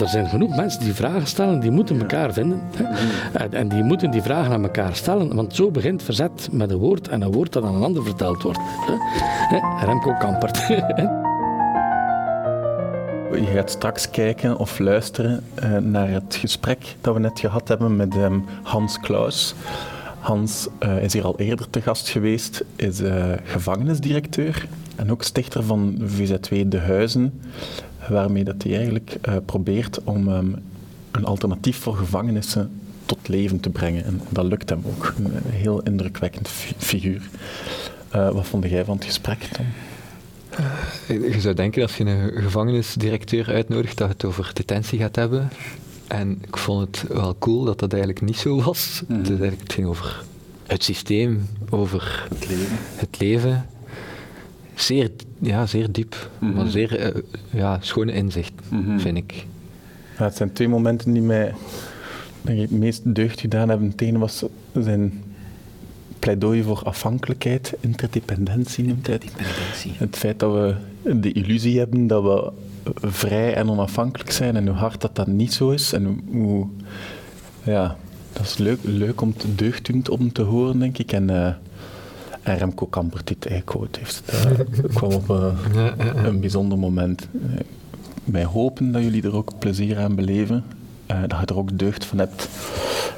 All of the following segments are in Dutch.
Er zijn genoeg mensen die vragen stellen, die moeten elkaar vinden. Hè. En, die moeten die vragen aan elkaar stellen, want zo begint verzet met een woord en een woord dat aan een ander verteld wordt. Hè. Hè, Remco Kampert. Je gaat straks kijken of luisteren eh, naar het gesprek dat we net gehad hebben met ehm, Hans Klaus. Hans eh, is hier al eerder te gast geweest, is eh, gevangenisdirecteur en ook stichter van VZW De Huizen, waarmee dat hij eigenlijk eh, probeert om ehm, een alternatief voor gevangenissen tot leven te brengen. En dat lukt hem ook. Een heel indrukwekkend fi- figuur. Eh, wat vond jij van het gesprek, Tom? Je zou denken als je een gevangenisdirecteur uitnodigt dat het over detentie gaat hebben. En ik vond het wel cool dat dat eigenlijk niet zo was. Eigenlijk, het ging over het systeem, over Het leven. het leven. Zeer, ja, zeer diep, Mhm. maar zeer eh, ja, schone inzicht, Mhm. vind ik. Ja, het zijn twee momenten die mij denk ik, het meest deugd gedaan hebben. Het ene was zijn pleidooi voor afhankelijkheid, interdependentie noemt hij het. Het feit dat we de illusie hebben dat we vrij en onafhankelijk zijn en hoe hard dat dat niet zo is. En hoe, ja, dat is leuk, leuk om te deugddoend om te horen, denk ik. En, eh, en Remco Kampert, dit quote heeft, eh, kwam op eh, een bijzonder moment. Eh, wij hopen dat jullie er ook plezier aan beleven, eh, dat je er ook deugd van hebt.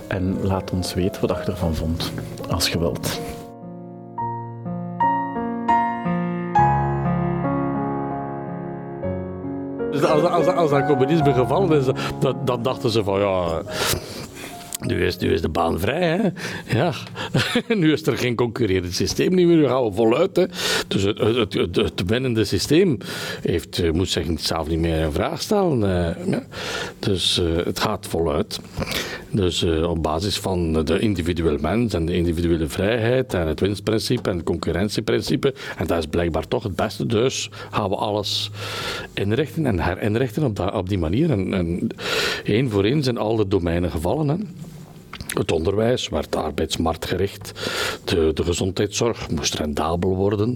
En laat ons weten wat je ervan vond, als je wilt. Dus als, als, als dat communisme gevallen is, dan, dan dachten ze van ja. Nu is, nu is de baan vrij, hè? Ja. nu is er geen concurrerend systeem meer. Nu gaan we voluit. Hè? Dus het, het, het, het winnende systeem heeft, eh, moet zich zelf niet meer in vraag stellen. eh. Dus eh, het gaat voluit. Dus op basis van de individuele mens en de individuele vrijheid en het winstprincipe en het concurrentieprincipe. En dat is blijkbaar toch het beste. Dus gaan we alles inrichten en herinrichten op, dat, op die manier. En één voor één zijn al de domeinen gevallen. Hè. Het onderwijs werd arbeidsmarktgericht. De, de gezondheidszorg moest rendabel worden.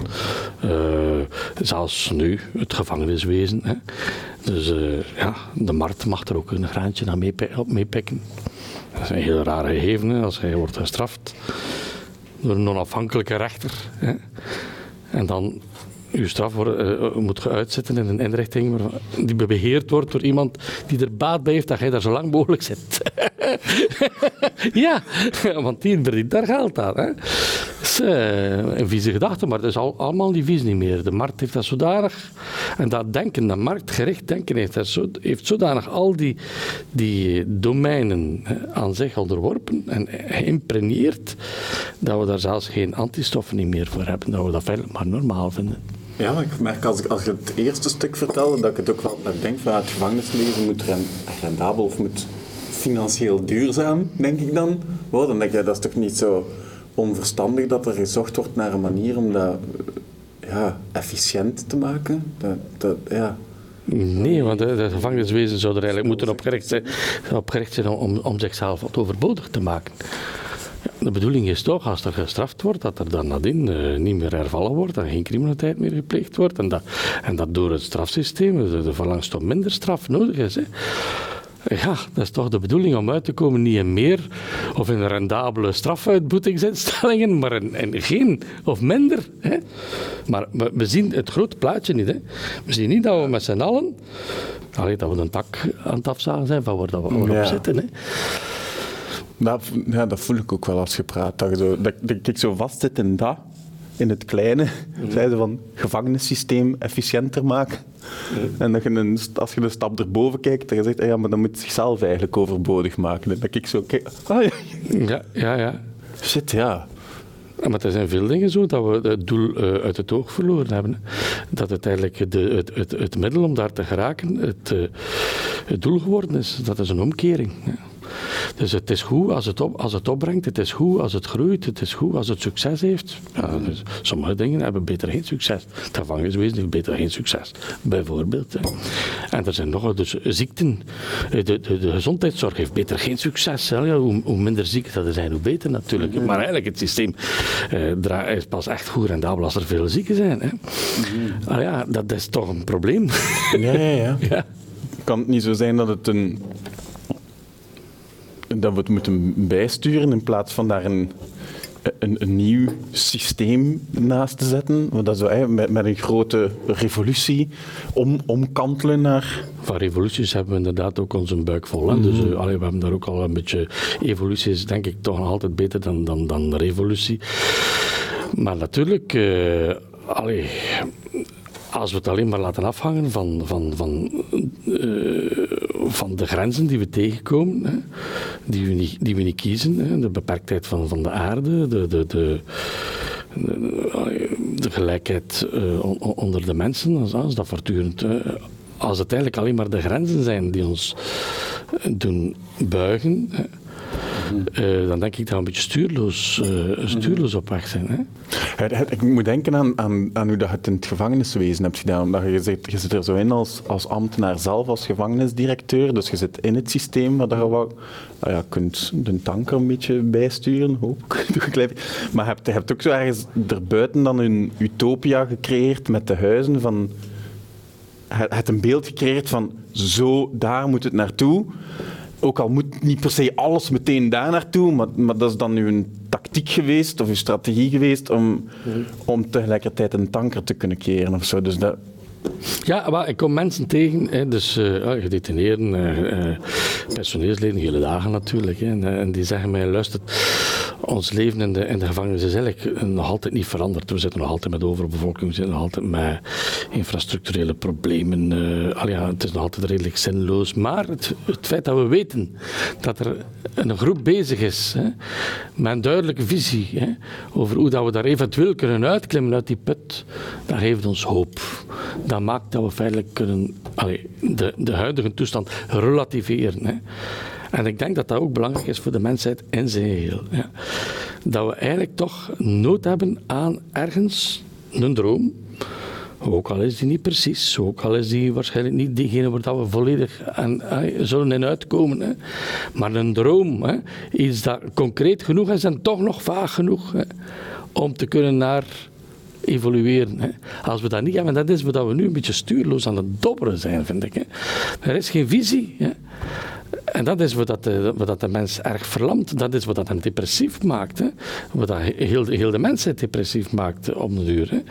Eh, zelfs nu het gevangeniswezen. Hè. Dus eh, ja, de markt mag er ook een graantje aan op meepikken. Dat is een heel raar gegeven als hij wordt gestraft door een onafhankelijke rechter. Hè. En dan uw straf wordt, eh, moet je uitzetten in een inrichting die beheerd wordt door iemand die er baat bij heeft dat jij daar zo lang mogelijk zit. ja, want die verdient daar geld aan. Hè. Is eh, een vieze gedachte, maar dat is al, allemaal die vies niet meer. De markt heeft dat zodanig, en dat denken, dat marktgericht denken, heeft, dat zo, heeft zodanig al die, die domeinen aan zich onderworpen en geïmpregneerd, dat we daar zelfs geen antistoffen niet meer voor hebben, dat we dat feitelijk maar normaal vinden. Ja, ik merk als, ik, als het eerste stuk vertelde, dat ik het ook wel denk van het gevangenisleven moet ren- rendabel of moet financieel duurzaam, denk ik dan. worden. dan denk je, dat is toch niet zo onverstandig dat er gezocht wordt naar een manier om dat ja, efficiënt te maken? Dat, dat, ja. Nee, want de gevangeniswezen zou er eigenlijk moeten op gericht zijn, op gericht zijn om, om zichzelf wat overbodig te maken. De bedoeling is toch, als er gestraft wordt, dat er dan nadien eh, niet meer hervallen wordt en geen criminaliteit meer gepleegd wordt. En dat, en dat door het strafsysteem de, verlangst tot minder straf nodig is. Hè. Ja, dat is toch de bedoeling om uit te komen niet in meer of in rendabele strafuitboetingsinstellingen, maar in, in geen of minder. Hè. Maar we, we zien het grote plaatje niet. Hè. We zien niet dat we met z'n allen, allee, dat we een tak aan het afzagen zijn van waar we waar we Ja. op zitten. Hè. Dat, ja, dat voel ik ook wel als je praat. Dat, je zo, dat, dat ik zo vastzit in dat, in het kleine. Zeiden van gevangenissysteem efficiënter maken. En dat je een, als je een stap erboven kijkt, dat je zegt, ah ja, maar dan moet zichzelf eigenlijk overbodig maken. En dat ik zo kijk, ah ja, Ja, ja, ja. shit, ja. Ja, Maar er zijn veel dingen zo dat we het doel eh, uit het oog verloren hebben. Dat uiteindelijk de, het, het, het middel om daar te geraken het, eh, het doel geworden is. Dat is een omkering. hè. Dus het is goed als het, op, als het opbrengt, het is goed als het groeit, het is goed als het succes heeft. Ja, dus sommige dingen hebben beter geen succes. Het gevangeniswezen heeft beter geen succes, bijvoorbeeld. hè. En er zijn nog dus ziekten. De, de, de gezondheidszorg heeft beter geen succes. hè. Ja, hoe, hoe minder zieken er zijn, hoe beter natuurlijk. Maar eigenlijk het systeem eh, is pas echt goed rendabel als er veel zieken zijn. Hè. Ah ja, dat is toch een probleem. Ja, ja, ja. ja. kan het niet zo zijn dat het een dat we het moeten bijsturen in plaats van daar een, een, een nieuw systeem naast te zetten. Dat zo, met, met een grote revolutie om, omkantelen naar... Van revoluties hebben we inderdaad ook onze buik vol. Hè? Dus uh, allee, we hebben daar ook al een beetje... Evolutie is denk ik toch nog altijd beter dan, dan, dan revolutie. Maar natuurlijk... Uh, allee, als we het alleen maar laten afhangen van, van, van, uh, van de grenzen die we tegenkomen, hè, die, we niet, die we niet kiezen, hè, de beperktheid van, van de aarde, de, de, de, de gelijkheid uh, onder de mensen, als, dat voortdurend. Uh, als het eigenlijk alleen maar de grenzen zijn die ons doen buigen. Hè, uh, dan denk ik dat we een beetje stuurloos, uh, stuurloos op weg zijn. Hè? Ik moet denken aan, aan, aan hoe dat je het in het gevangeniswezen hebt gedaan. Omdat je, zit, je zit er zo in als, als ambtenaar zelf, als gevangenisdirecteur. Dus je zit in het systeem waar je wel, nou ja, kunt de tanker een beetje bijsturen, hoop maar je hebt, je hebt ook zo ergens erbuiten dan een utopia gecreëerd met de huizen van... Je hebt een beeld gecreëerd van zo, daar moet het naartoe ook al moet niet per se alles meteen daar naartoe, maar, maar dat is dan uw tactiek geweest of uw strategie geweest om, om tegelijkertijd een tanker te kunnen keren of zo. Dus dat, ja, maar ik kom mensen tegen, hè, dus uh, gedetineerden, uh, uh, personeelsleden, hele dagen natuurlijk. Hè, en, en, die zeggen mij, luister, ons leven in de, gevangenis is eigenlijk nog altijd niet veranderd. We zitten nog altijd met overbevolking, we zitten nog altijd met infrastructurele problemen. Uh, het is nog altijd redelijk zinloos. Maar het, het, feit dat we weten dat er een groep bezig is hè, met een duidelijke visie hè, over hoe dat we daar eventueel kunnen uitklimmen uit die put, dat geeft ons hoop. Dat maakt dat we feitelijk kunnen de, de huidige toestand relativeren. Hè. En ik denk dat dat ook belangrijk is voor de mensheid in zijn geheel. Ja. Dat we eigenlijk toch nood hebben aan ergens een droom. Ook al is die niet precies, ook al is die waarschijnlijk niet diegene waar we volledig aan, zullen in uitkomen. Hè. Maar een droom, hè. iets dat concreet genoeg is en toch nog vaag genoeg hè, om te kunnen naar evolueren. Hè. Als we dat niet hebben, dat is dat we nu een beetje stuurloos aan het dobberen zijn, vind ik. Hè. Er is geen visie. Hè. En dat is wat, dat de, wat dat de mens erg verlamt. Dat is wat dat hem depressief maakt. Wat dat heel, heel de mensheid depressief maakt op de duur.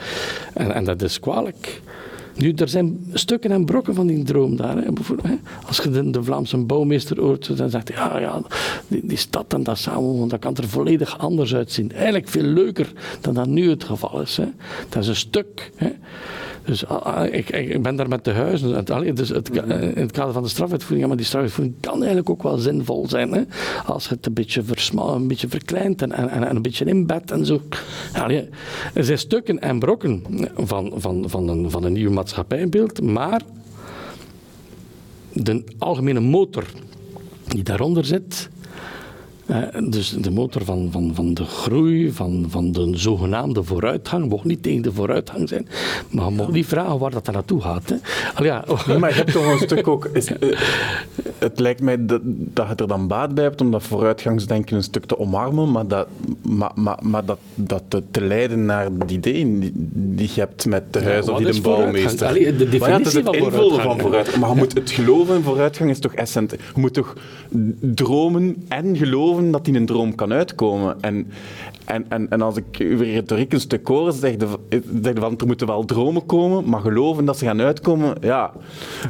En, en dat is kwalijk. Nu, er zijn stukken en brokken van die droom daar. Hè. Bijvoorbeeld, Als je de, de, Vlaamse bouwmeester hoort, dan zegt hij, ja, ja die, stad en dat samen, dat kan er volledig anders uitzien. Eigenlijk veel leuker dan dat nu het geval is. Hè. Dat is een stuk. Hè. Dus ah, ah, ik, ik, ben daar met de huizen. Het, dus het, in het kader van de strafuitvoering, maar die strafuitvoering kan eigenlijk ook wel zinvol zijn. Hè? Als het een beetje, een beetje verkleint en, en, en een beetje inbedt en zo. Allee, er zijn stukken en brokken van, van, van, een, van een nieuw maatschappijbeeld, maar de algemene motor die daaronder zit, dus de motor van, van, van de groei, van, van de zogenaamde vooruitgang, mocht niet tegen de vooruitgang zijn, maar mag niet vragen waar dat naartoe gaat. Hè. Al ja. Nee, maar je hebt toch een stuk ook... Is, uh, het lijkt mij dat, dat je er dan baat bij hebt om dat vooruitgangsdenken een stuk te omarmen, maar dat, maar, maar, maar dat, dat te, te leiden naar die ideeën die, die je hebt met de huis of die de bouwmeester. Allee, de definitie ja, het van invullen vooruitgang. van vooruitgang. Maar je moet het geloven in vooruitgang is toch essentieel. Je moet toch dromen en geloven dat die een droom kan uitkomen. En, en, en, en als ik uw retoriek een stuk hoor, zeg je, zeg van er moeten wel dromen komen, maar geloven dat ze gaan uitkomen, ja,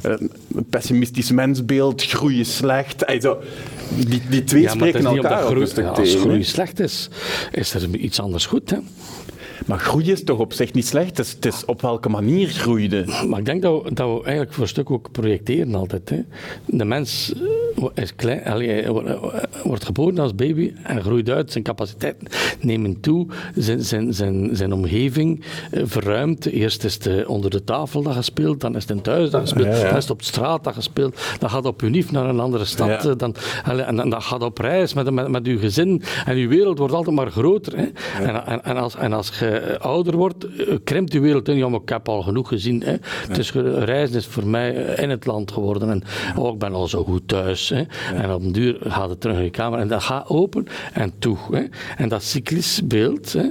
een pessimistisch mensbeeld, groeien slecht. Also, die, die twee Ja, spreken elkaar groei, een stuk als groei slecht is, is er iets anders goed. Hè? Maar groei is toch op zich niet slecht? Het is, het is op welke manier groeide. Maar ik denk dat we, dat we eigenlijk voor een stuk ook projecteren altijd. Hè. De mens eh, is klein, allee, wordt- eh, wordt geboren als baby en groeit uit. Zijn capaciteiten nemen toe. Zijn, zijn, zijn, zijn omgeving eh, verruimt. Eerst is het eh, onder de tafel dat gespeeld, dan is het in het huis dat gespeeld, Ja, ja. dan is het op straat dat gespeeld. Dan gaat het op unief naar een andere stad. Ja. eh, Dan, allee, en dan, dan gaat het op reis met, met, met uw gezin. En uw wereld wordt altijd maar groter. Hè. En, en, en als, en als je je ouder wordt, eh, krimpt die wereld in. Ja, maar ik heb al genoeg gezien. Hè. Ge- reizen is voor mij eh, in het land geworden. En oh, ik ben al zo goed thuis. Hè. En op een duur gaat het terug in je kamer en dat gaat open en toe. Hè. En dat cyclisch beeld, hè,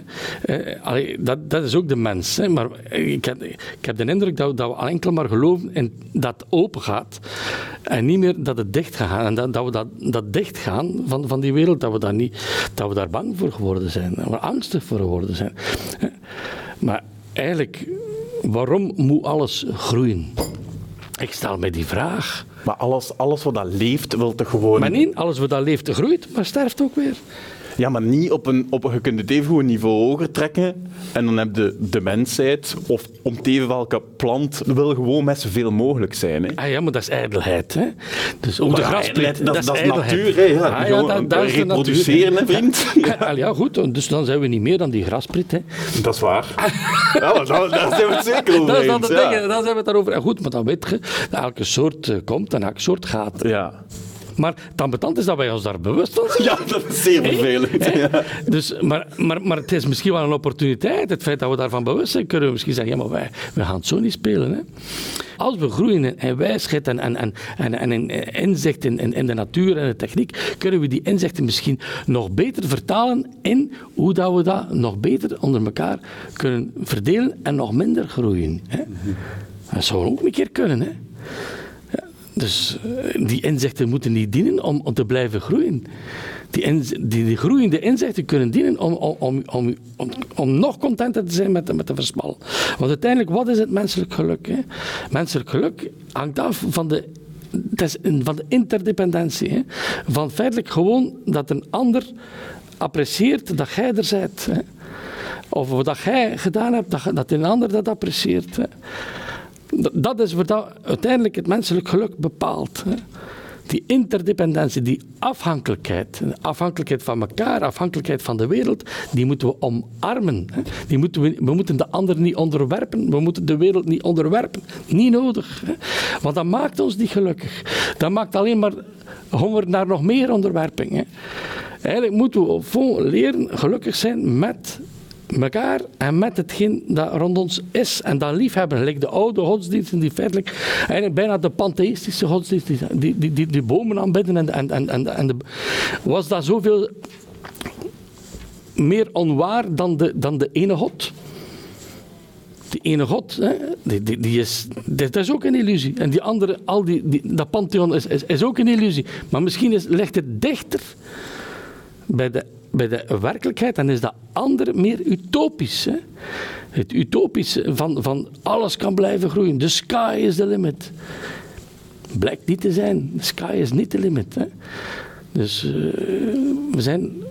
eh, allee, dat, dat is ook de mens. Hè. Maar ik heb, ik heb de indruk dat, we- dat we enkel maar geloven in dat het open gaat en niet meer dat het dicht gaat. En dat, dat we dat, dat dichtgaan van, van die wereld, dat we, daar niet, dat we daar bang voor geworden zijn. Dat we angstig voor geworden zijn. Maar eigenlijk, waarom moet alles groeien? Ik stel mij die vraag. Maar alles, alles wat dat leeft, wil toch gewoon... Maar niet, alles wat dat leeft groeit, maar sterft ook weer. Ja, maar niet op een, op een... Je kunt het even goed een niveau hoger trekken en dan heb je de mensheid, of om even welke plant, wil gewoon met zoveel mogelijk zijn. Hè. Ah ja, maar dat is ijdelheid. Hè? Dus ook Maar de graspriet, dat- dat is ijdelheid. natuur, hè, ja. Ah, dat, dat reproduceren, natuur. hè, vriend. Ja. Ah, ja, goed, dus dan zijn we niet meer dan die graspriet. Hè? Dat is waar. ja, maar daar, daar zijn we het zeker over Dat is dan zijn we het daarover. En goed, maar dan weet je elke soort eh, komt en elke soort gaat. Ja. Maar het ambetant is dat wij ons daar bewust van zijn. ja, dat is zeer vervelend. Ja. Dus, maar, maar, maar het is misschien wel een opportuniteit. Het feit dat we daarvan bewust zijn, kunnen we misschien zeggen: ja, maar wij, wij gaan het zo niet spelen. Hè. Als we groeien in- in wijsheid en, en, en, en, en in inzicht in, in, in de natuur en de techniek, kunnen we die inzichten misschien nog beter vertalen in hoe dat we dat nog beter onder elkaar kunnen verdelen en nog minder groeien. Hè. Dat zou ook een keer kunnen. Hè. Dus eh, die inzichten moeten niet dienen om, om te blijven groeien. Die, die, die groeiende inzichten kunnen dienen om, om, om, om, om, nog contenter te zijn met, de- met de versmal. Want uiteindelijk, wat is het menselijk geluk? Hè? Menselijk geluk hangt af van de, het is van de interdependentie. Hè? Van feitelijk gewoon dat een ander apprecieert dat jij er bent. Hè? Of wat jij gedaan hebt, dat, dat een ander dat apprecieert. Hè? Dat- is wat uiteindelijk het menselijk geluk bepaalt. Hè. Die interdependentie, die afhankelijkheid, afhankelijkheid van elkaar, afhankelijkheid van de wereld, die moeten we omarmen. Die moeten we, we moeten de ander niet onderwerpen, we moeten de wereld niet onderwerpen. Niet nodig. Want dat maakt ons niet gelukkig. Dat maakt alleen maar honger naar nog meer onderwerping. Eigenlijk moeten we leren gelukkig zijn met elkaar en met hetgeen dat rond ons is en dat liefhebben. Gelijk de oude godsdiensten die feitelijk eigenlijk bijna de pantheïstische godsdiensten die, die, die, die bomen aanbidden en, en, en, en, en de, was dat zoveel meer onwaar dan de, dan de ene god. Die ene god, hè, die, die, die is, dat is ook een illusie. En die andere, al die, dat pantheon is, is, is ook een illusie. Maar misschien is, ligt het dichter bij de, bij de werkelijkheid, dan is dat andere meer utopisch. Hè? Het utopische van, van alles kan blijven groeien. The sky is the limit. Blijkt niet te zijn. The sky is niet the limit. Hè? Dus eh, we zijn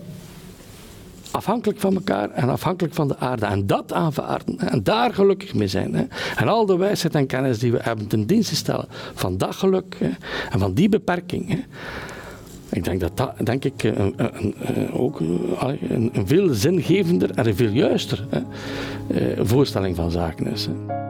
afhankelijk van elkaar en afhankelijk van de aarde. En dat aanvaarden en daar gelukkig mee zijn. Hè. En al de wijsheid en kennis die we hebben ten dienste stellen van dat geluk hè, en van die beperking. Hè. Ik denk dat dat denk ik, een, een, een- ook een, een veel zingevender en veel juister hè, eh, voorstelling van zaken is. Hè.